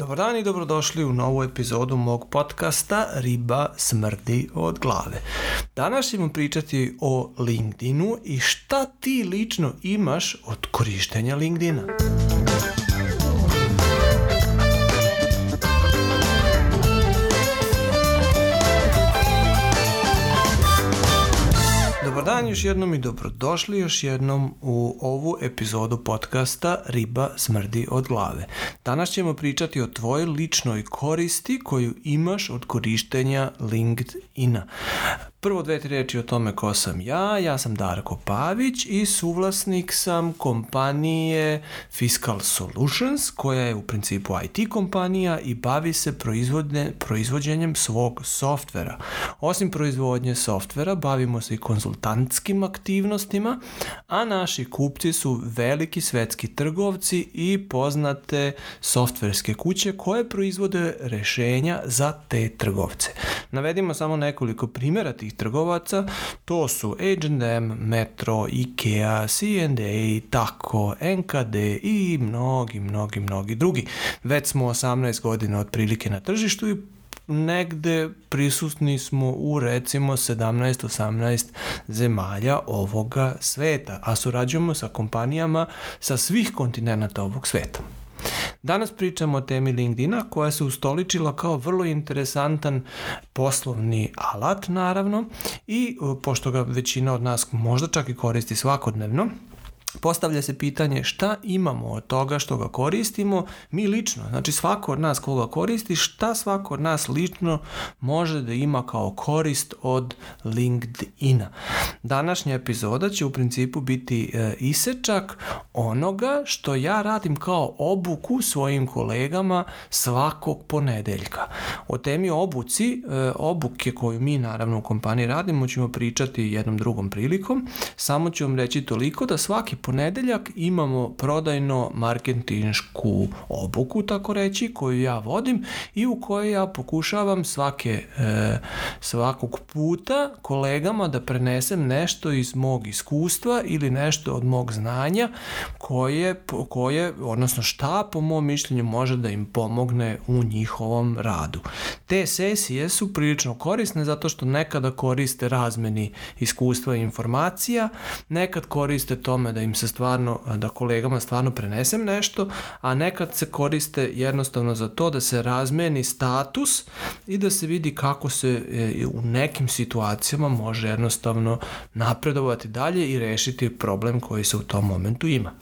Dobar dan i dobrodošli u novu epizodu mog podcasta Riba smrdi od glave. Danas ćemo pričati o LinkedInu i šta ti lično imaš od korištenja LinkedIna. Dobar dan još jednom i dobrodošli još jednom u ovu epizodu podcasta Riba smrdi od glave. Danas ćemo pričati o tvojoj ličnoj koristi koju imaš od korištenja LinkedIna. Prvo dve, tri reči o tome ko sam ja. Ja sam Darko Pavić i suvlasnik sam kompanije Fiscal Solutions, koja je u principu IT kompanija i bavi se proizvodne, proizvođenjem svog softvera. Osim proizvodnje softvera, bavimo se i konzultantskim aktivnostima, a naši kupci su veliki svetski trgovci i poznate softverske kuće koje proizvode rešenja za te trgovce. Navedimo samo nekoliko primjera tih trgovaca, to su H&M, Metro, Ikea, C&A, Tako, NKD i mnogi, mnogi, mnogi drugi. Već smo 18 godina otprilike na tržištu i negde prisutni smo u recimo 17-18 zemalja ovoga sveta, a surađujemo sa kompanijama sa svih kontinenta ovog sveta. Danas pričamo o temi LinkedIna koja se ustoličila kao vrlo interesantan poslovni alat naravno i pošto ga većina od nas možda čak i koristi svakodnevno, postavlja se pitanje šta imamo od toga što ga koristimo mi lično, znači svako od nas koga koristi, šta svako od nas lično može da ima kao korist od LinkedIna. Današnja epizoda će u principu biti e, isečak onoga što ja radim kao obuku svojim kolegama svakog ponedeljka. O temi obuci, e, obuke koju mi naravno u kompaniji radimo ćemo pričati jednom drugom prilikom, samo ću vam reći toliko da svaki ponedeljak imamo prodajno marketinšku obuku, tako reći, koju ja vodim i u kojoj ja pokušavam svake, e, svakog puta kolegama da prenesem nešto iz mog iskustva ili nešto od mog znanja koje, koje odnosno šta po mom mišljenju može da im pomogne u njihovom radu. Te sesije su prilično korisne zato što nekada koriste razmeni iskustva i informacija, nekad koriste tome da im se stvarno, da kolegama stvarno prenesem nešto, a nekad se koriste jednostavno za to da se razmeni status i da se vidi kako se e, u nekim situacijama može jednostavno napredovati dalje i rešiti problem koji se u tom momentu ima.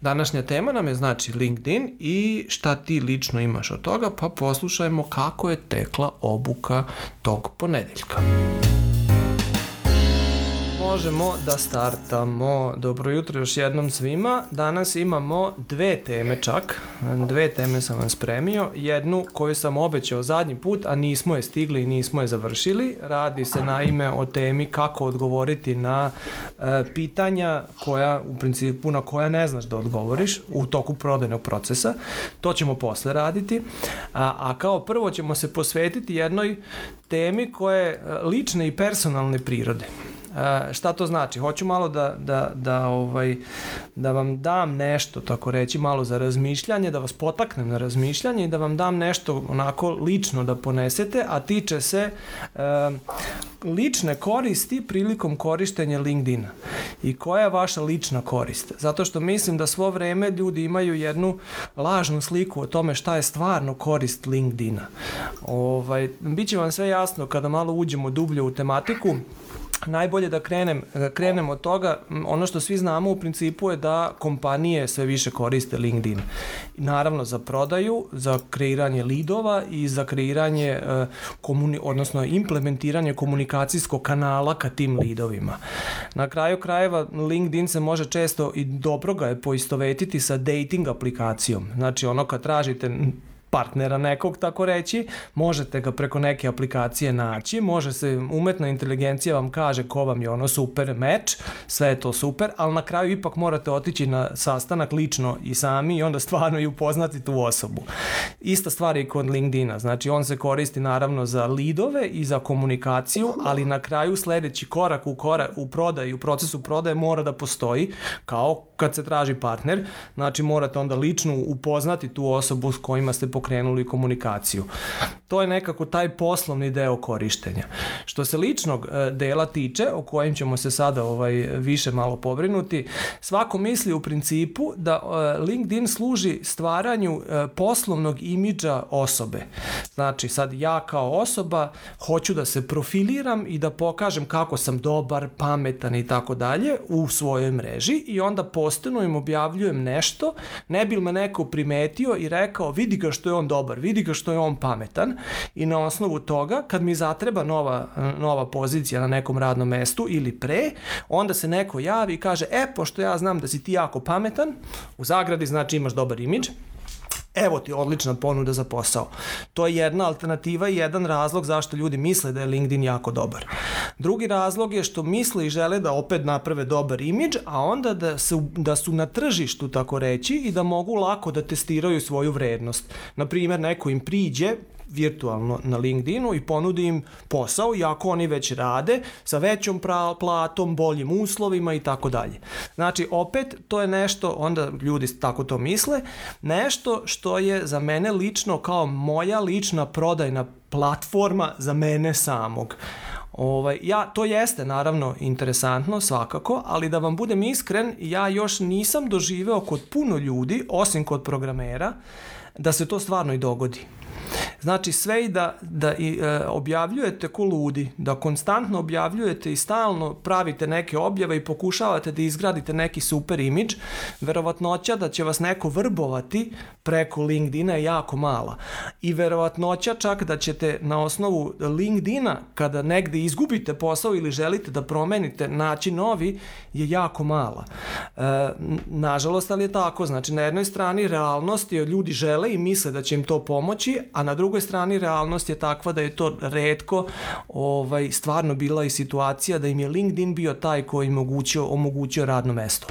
Današnja tema nam je znači LinkedIn i šta ti lično imaš od toga, pa poslušajmo kako je tekla obuka tog ponedeljka možemo da startamo. Dobro jutro još jednom svima. Danas imamo dve teme čak. Dve teme sam vam spremio. Jednu koju sam obećao zadnji put, a nismo je stigli i nismo je završili. Radi se naime o temi kako odgovoriti na e, pitanja koja u principu na koja ne znaš da odgovoriš u toku prodajnog procesa. To ćemo posle raditi. A, a kao prvo ćemo se posvetiti jednoj temi koja je lične i personalne prirode. Uh, šta to znači? Hoću malo da, da, da, ovaj, da vam dam nešto, tako reći, malo za razmišljanje, da vas potaknem na razmišljanje i da vam dam nešto onako lično da ponesete, a tiče se uh, lične koristi prilikom korištenja LinkedIna. I koja je vaša lična korist? Zato što mislim da svo vreme ljudi imaju jednu lažnu sliku o tome šta je stvarno korist LinkedIna. Ovaj, biće vam sve jasno kada malo uđemo dublje u tematiku, najbolje da krenem, krenem od toga, ono što svi znamo u principu je da kompanije sve više koriste LinkedIn. Naravno za prodaju, za kreiranje lidova i za kreiranje, e, komuni, odnosno implementiranje komunikacijskog kanala ka tim lidovima. Na kraju krajeva LinkedIn se može često i dobro ga je poistovetiti sa dating aplikacijom. Znači ono kad tražite partnera nekog, tako reći, možete ga preko neke aplikacije naći, može se, umetna inteligencija vam kaže ko vam je ono super meč, sve je to super, ali na kraju ipak morate otići na sastanak lično i sami i onda stvarno i upoznati tu osobu. Ista stvar je kod LinkedIna, znači on se koristi naravno za lidove i za komunikaciju, ali na kraju sledeći korak u, korak, u prodaju, u procesu prodaje mora da postoji kao kad se traži partner, znači morate onda lično upoznati tu osobu s kojima ste pokrenuli komunikaciju. To je nekako taj poslovni deo korištenja. Što se ličnog e, dela tiče, o kojem ćemo se sada ovaj više malo pobrinuti, svako misli u principu da e, LinkedIn služi stvaranju e, poslovnog imidža osobe. Znači, sad ja kao osoba hoću da se profiliram i da pokažem kako sam dobar, pametan i tako dalje u svojoj mreži i onda postanu im objavljujem nešto, ne bi me neko primetio i rekao vidi ga što je on dobar, vidi ga što je on pametan i na osnovu toga kad mi zatreba nova, nova pozicija na nekom radnom mestu ili pre, onda se neko javi i kaže e, pošto ja znam da si ti jako pametan, u zagradi znači imaš dobar imidž, Evo ti odlična ponuda za posao. To je jedna alternativa i jedan razlog zašto ljudi misle da je LinkedIn jako dobar. Drugi razlog je što misle i žele da opet naprave dobar imidž, a onda da su, da su na tržištu, tako reći, i da mogu lako da testiraju svoju vrednost. Naprimer, neko im priđe, virtualno na LinkedInu i ponudi im posao, iako oni već rade, sa većom platom, boljim uslovima i tako dalje. Znači, opet, to je nešto, onda ljudi tako to misle, nešto što je za mene lično kao moja lična prodajna platforma za mene samog. Ovaj, ja, to jeste naravno interesantno svakako, ali da vam budem iskren, ja još nisam doživeo kod puno ljudi, osim kod programera, da se to stvarno i dogodi. Znači sve i da, da i, e, objavljujete ko ludi, da konstantno objavljujete i stalno pravite neke objave i pokušavate da izgradite neki super imidž, verovatnoća da će vas neko vrbovati preko LinkedIna je jako mala. I verovatnoća čak da ćete na osnovu LinkedIna kada negde izgubite posao ili želite da promenite naći novi je jako mala. E, nažalost, ali je tako. Znači, na jednoj strani realnost je ljudi žele i misle da će im to pomoći, a na drugoj strani realnost je takva da je to redko ovaj, stvarno bila i situacija da im je LinkedIn bio taj koji im omogućio, omogućio radno mesto.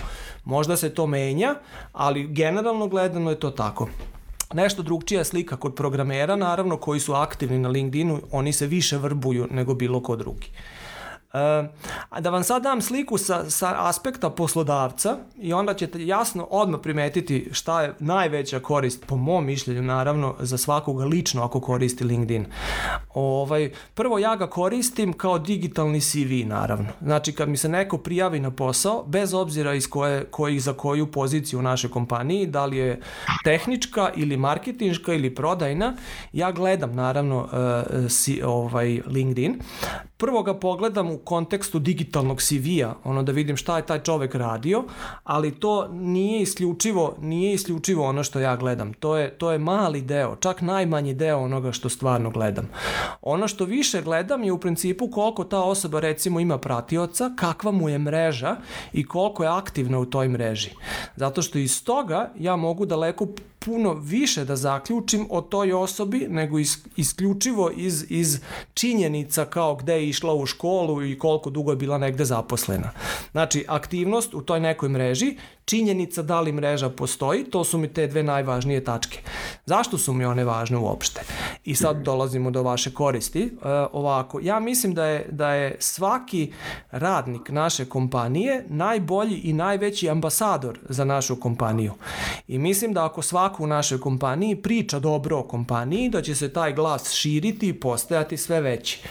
Možda se to menja, ali generalno gledano je to tako. Nešto drugčija slika kod programera, naravno, koji su aktivni na LinkedInu, oni se više vrbuju nego bilo ko drugi. A da vam sad dam sliku sa, sa aspekta poslodavca i onda ćete jasno odmah primetiti šta je najveća korist, po mom mišljenju naravno, za svakoga lično ako koristi LinkedIn. Ovaj, prvo ja ga koristim kao digitalni CV naravno. Znači kad mi se neko prijavi na posao, bez obzira iz koje, koji za koju poziciju u našoj kompaniji, da li je tehnička ili marketinška ili prodajna, ja gledam naravno uh, si, ovaj LinkedIn. Prvo ga pogledam u kontekstu digitalnog CV-a, ono da vidim šta je taj čovek radio, ali to nije isključivo, nije isključivo ono što ja gledam. To je, to je mali deo, čak najmanji deo onoga što stvarno gledam. Ono što više gledam je u principu koliko ta osoba recimo ima pratioca, kakva mu je mreža i koliko je aktivna u toj mreži. Zato što iz toga ja mogu daleko puno više da zaključim o toj osobi nego is, isključivo iz, iz činjenica kao gde je išla u školu i koliko dugo je bila negde zaposlena. Znači, aktivnost u toj nekoj mreži, činjenica da li mreža postoji, to su mi te dve najvažnije tačke. Zašto su mi one važne uopšte? I sad dolazimo do vaše koristi. E, ovako, ja mislim da je, da je svaki radnik naše kompanije najbolji i najveći ambasador za našu kompaniju. I mislim da ako svako u našoj kompaniji priča dobro o kompaniji, da će se taj glas širiti i postajati sve veći.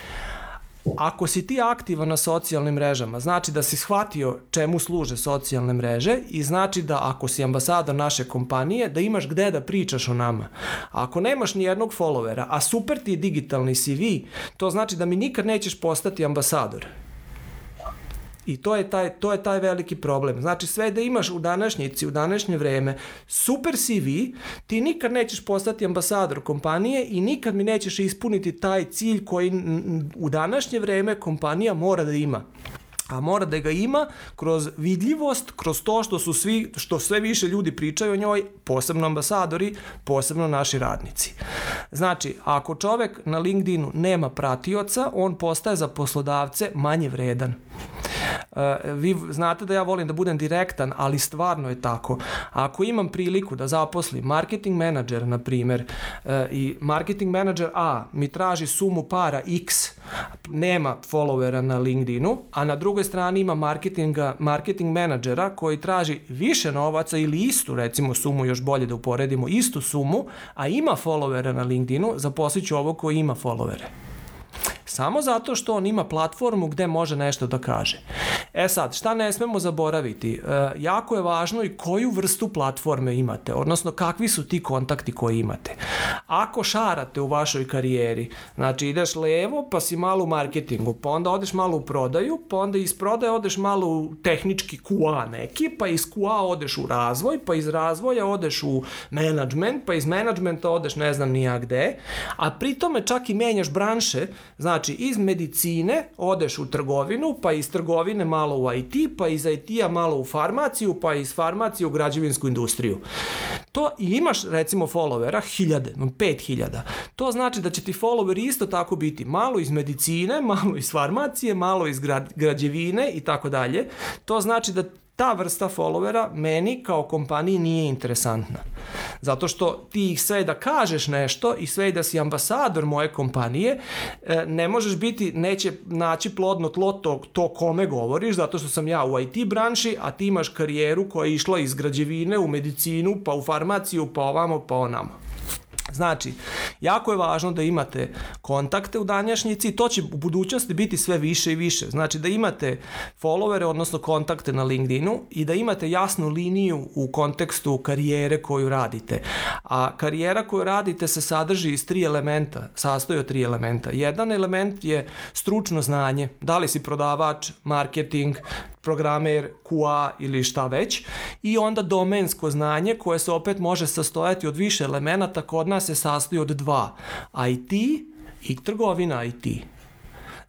Ako si ti aktivan na socijalnim mrežama, znači da si shvatio čemu služe socijalne mreže i znači da ako si ambasador naše kompanije, da imaš gde da pričaš o nama. A ako nemaš ni jednog followera, a super ti je digitalni CV, to znači da mi nikad nećeš postati ambasador. I to je taj, to je taj veliki problem. Znači sve da imaš u današnjici, u današnje vreme, super CV, ti nikad nećeš postati ambasador kompanije i nikad mi nećeš ispuniti taj cilj koji u današnje vreme kompanija mora da ima a mora da ga ima kroz vidljivost, kroz to što su svi, što sve više ljudi pričaju o njoj, posebno ambasadori, posebno naši radnici. Znači, ako čovek na LinkedInu nema pratioca, on postaje za poslodavce manje vredan. vi znate da ja volim da budem direktan, ali stvarno je tako. Ako imam priliku da zaposlim marketing menadžer, na primer, i marketing menadžer A mi traži sumu para X, nema followera na LinkedInu, a na drugoj strani ima marketinga, marketing menadžera koji traži više novaca ili istu, recimo sumu, još bolje da uporedimo, istu sumu, a ima followera na LinkedInu, zaposlit ću ovo koji ima followere. Samo zato što on ima platformu gde može nešto da kaže. E sad, šta ne smemo zaboraviti? E, jako je važno i koju vrstu platforme imate, odnosno kakvi su ti kontakti koje imate. Ako šarate u vašoj karijeri, znači ideš levo pa si malo u marketingu, pa onda odeš malo u prodaju, pa onda iz prodaje odeš malo u tehnički QA neki, pa iz QA odeš u razvoj, pa iz razvoja odeš u management, pa iz managementa odeš ne znam nija gde, a pritome čak i menjaš branše, znači iz medicine odeš u trgovinu, pa iz trgovine malo u IT, pa iz IT-a malo u farmaciju, pa iz farmacije u građevinsku industriju. To i imaš recimo followera hiljade, pet hiljada. To znači da će ti followeri isto tako biti malo iz medicine, malo iz farmacije, malo iz građevine i tako dalje. To znači da ta vrsta followera meni kao kompaniji nije interesantna. Zato što ti ih sve da kažeš nešto i sve da si ambasador moje kompanije, e, ne možeš biti, neće naći plodno tlo to, to kome govoriš, zato što sam ja u IT branši, a ti imaš karijeru koja je išla iz građevine u medicinu, pa u farmaciju, pa ovamo, pa onamo. Znači, jako je važno da imate kontakte u danjašnjici to će u budućnosti biti sve više i više. Znači da imate followere, odnosno kontakte na LinkedInu i da imate jasnu liniju u kontekstu karijere koju radite. A karijera koju radite se sadrži iz tri elementa, sastoji od tri elementa. Jedan element je stručno znanje, da li si prodavač, marketing, programer, QA ili šta već i onda domensko znanje koje se opet može sastojati od više elemenata, kod nas se sastoji od dva, IT i trgovina IT.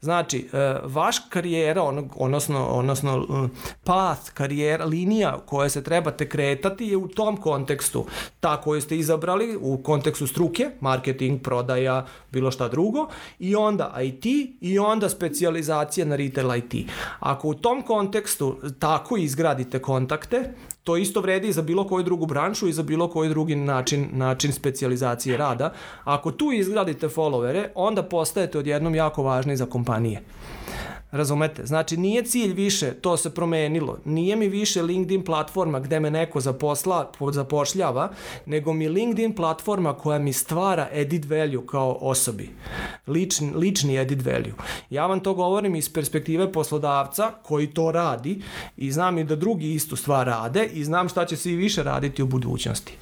Znači, e, vaš karijera, odnosno, odnosno e, path, karijera, linija koja se trebate kretati je u tom kontekstu. Ta koju ste izabrali u kontekstu struke, marketing, prodaja, bilo šta drugo, i onda IT i onda specializacija na retail IT. Ako u tom kontekstu tako izgradite kontakte, To isto vredi i za bilo koju drugu branšu i za bilo koji drugi način, način specializacije rada. Ako tu izgradite followere, onda postajete odjednom jako važni za kompanije. Razumete? Znači, nije cilj više, to se promenilo. Nije mi više LinkedIn platforma gde me neko zaposla, zapošljava, nego mi LinkedIn platforma koja mi stvara edit value kao osobi. Lični, lični edit value. Ja vam to govorim iz perspektive poslodavca koji to radi i znam i da drugi istu stvar rade i znam šta će se i više raditi u budućnosti.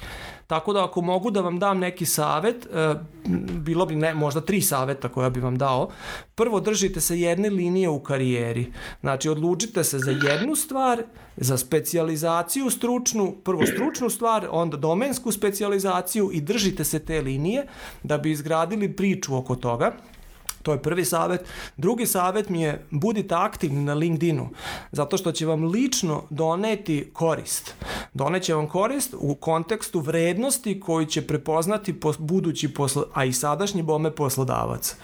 Tako da ako mogu da vam dam neki savet, e, bilo bi ne, možda tri saveta koja bi vam dao. Prvo, držite se jedne linije u karijeri. Znači, odlučite se za jednu stvar, za specijalizaciju stručnu, prvo stručnu stvar, onda domensku specijalizaciju i držite se te linije da bi izgradili priču oko toga. To je prvi savet. Drugi savet mi je budite aktivni na LinkedInu, zato što će vam lično doneti korist. Doneće vam korist u kontekstu vrednosti koju će prepoznati budući poslo, a i sadašnji bome poslodavac.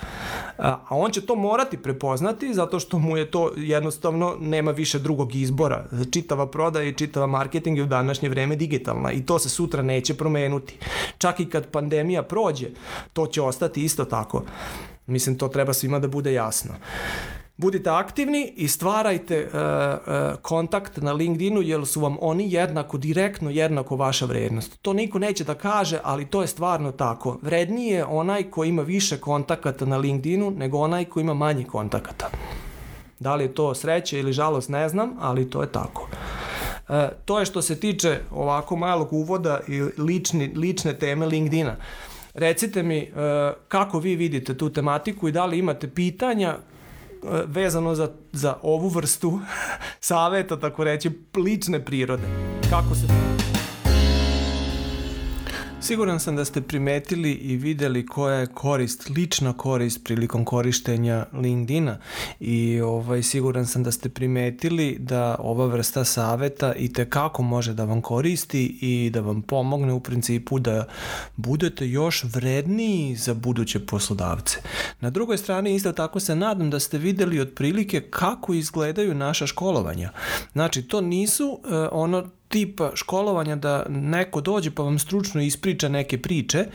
A on će to morati prepoznati zato što mu je to jednostavno nema više drugog izbora. Čitava prodaja i čitava marketing je u današnje vreme digitalna i to se sutra neće promenuti. Čak i kad pandemija prođe, to će ostati isto tako. Mislim, to treba svima da bude jasno. Budite aktivni i stvarajte uh, uh, kontakt na LinkedInu jer su vam oni jednako, direktno jednako vaša vrednost. To niko neće da kaže, ali to je stvarno tako. Vredniji je onaj ko ima više kontakata na LinkedInu nego onaj ko ima manje kontakata. Da li je to sreće ili žalost ne znam, ali to je tako. E, to je što se tiče ovako malog uvoda i lični, lične teme LinkedIna. Recite mi e, kako vi vidite tu tematiku i da li imate pitanja e, vezano za, za ovu vrstu saveta, tako reći, lične prirode. Kako se... Siguran sam da ste primetili i videli koja je korist, lična korist prilikom korištenja LinkedIna i ovaj, siguran sam da ste primetili da ova vrsta saveta i kako može da vam koristi i da vam pomogne u principu da budete još vredniji za buduće poslodavce. Na drugoj strani isto tako se nadam da ste videli otprilike kako izgledaju naša školovanja. Znači, to nisu uh, ono tipa školovanja da neko dođe pa vam stručno ispriča neke priče,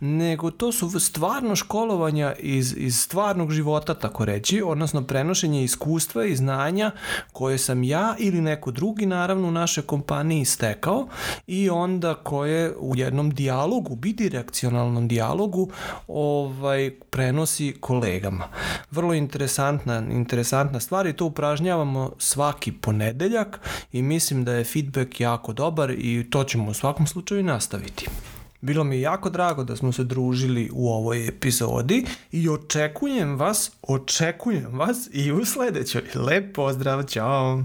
nego to su stvarno školovanja iz, iz stvarnog života, tako reći, odnosno prenošenje iskustva i znanja koje sam ja ili neko drugi naravno u našoj kompaniji stekao i onda koje u jednom dijalogu, bidirekcionalnom dijalogu ovaj, prenosi kolegama. Vrlo interesantna, interesantna stvar i to upražnjavamo svaki ponedeljak i mislim da je feedback jako dobar i to ćemo u svakom slučaju nastaviti. Bilo mi je jako drago da smo se družili u ovoj epizodi i očekujem vas, očekujem vas i u sledećoj. Lep pozdrav, čao!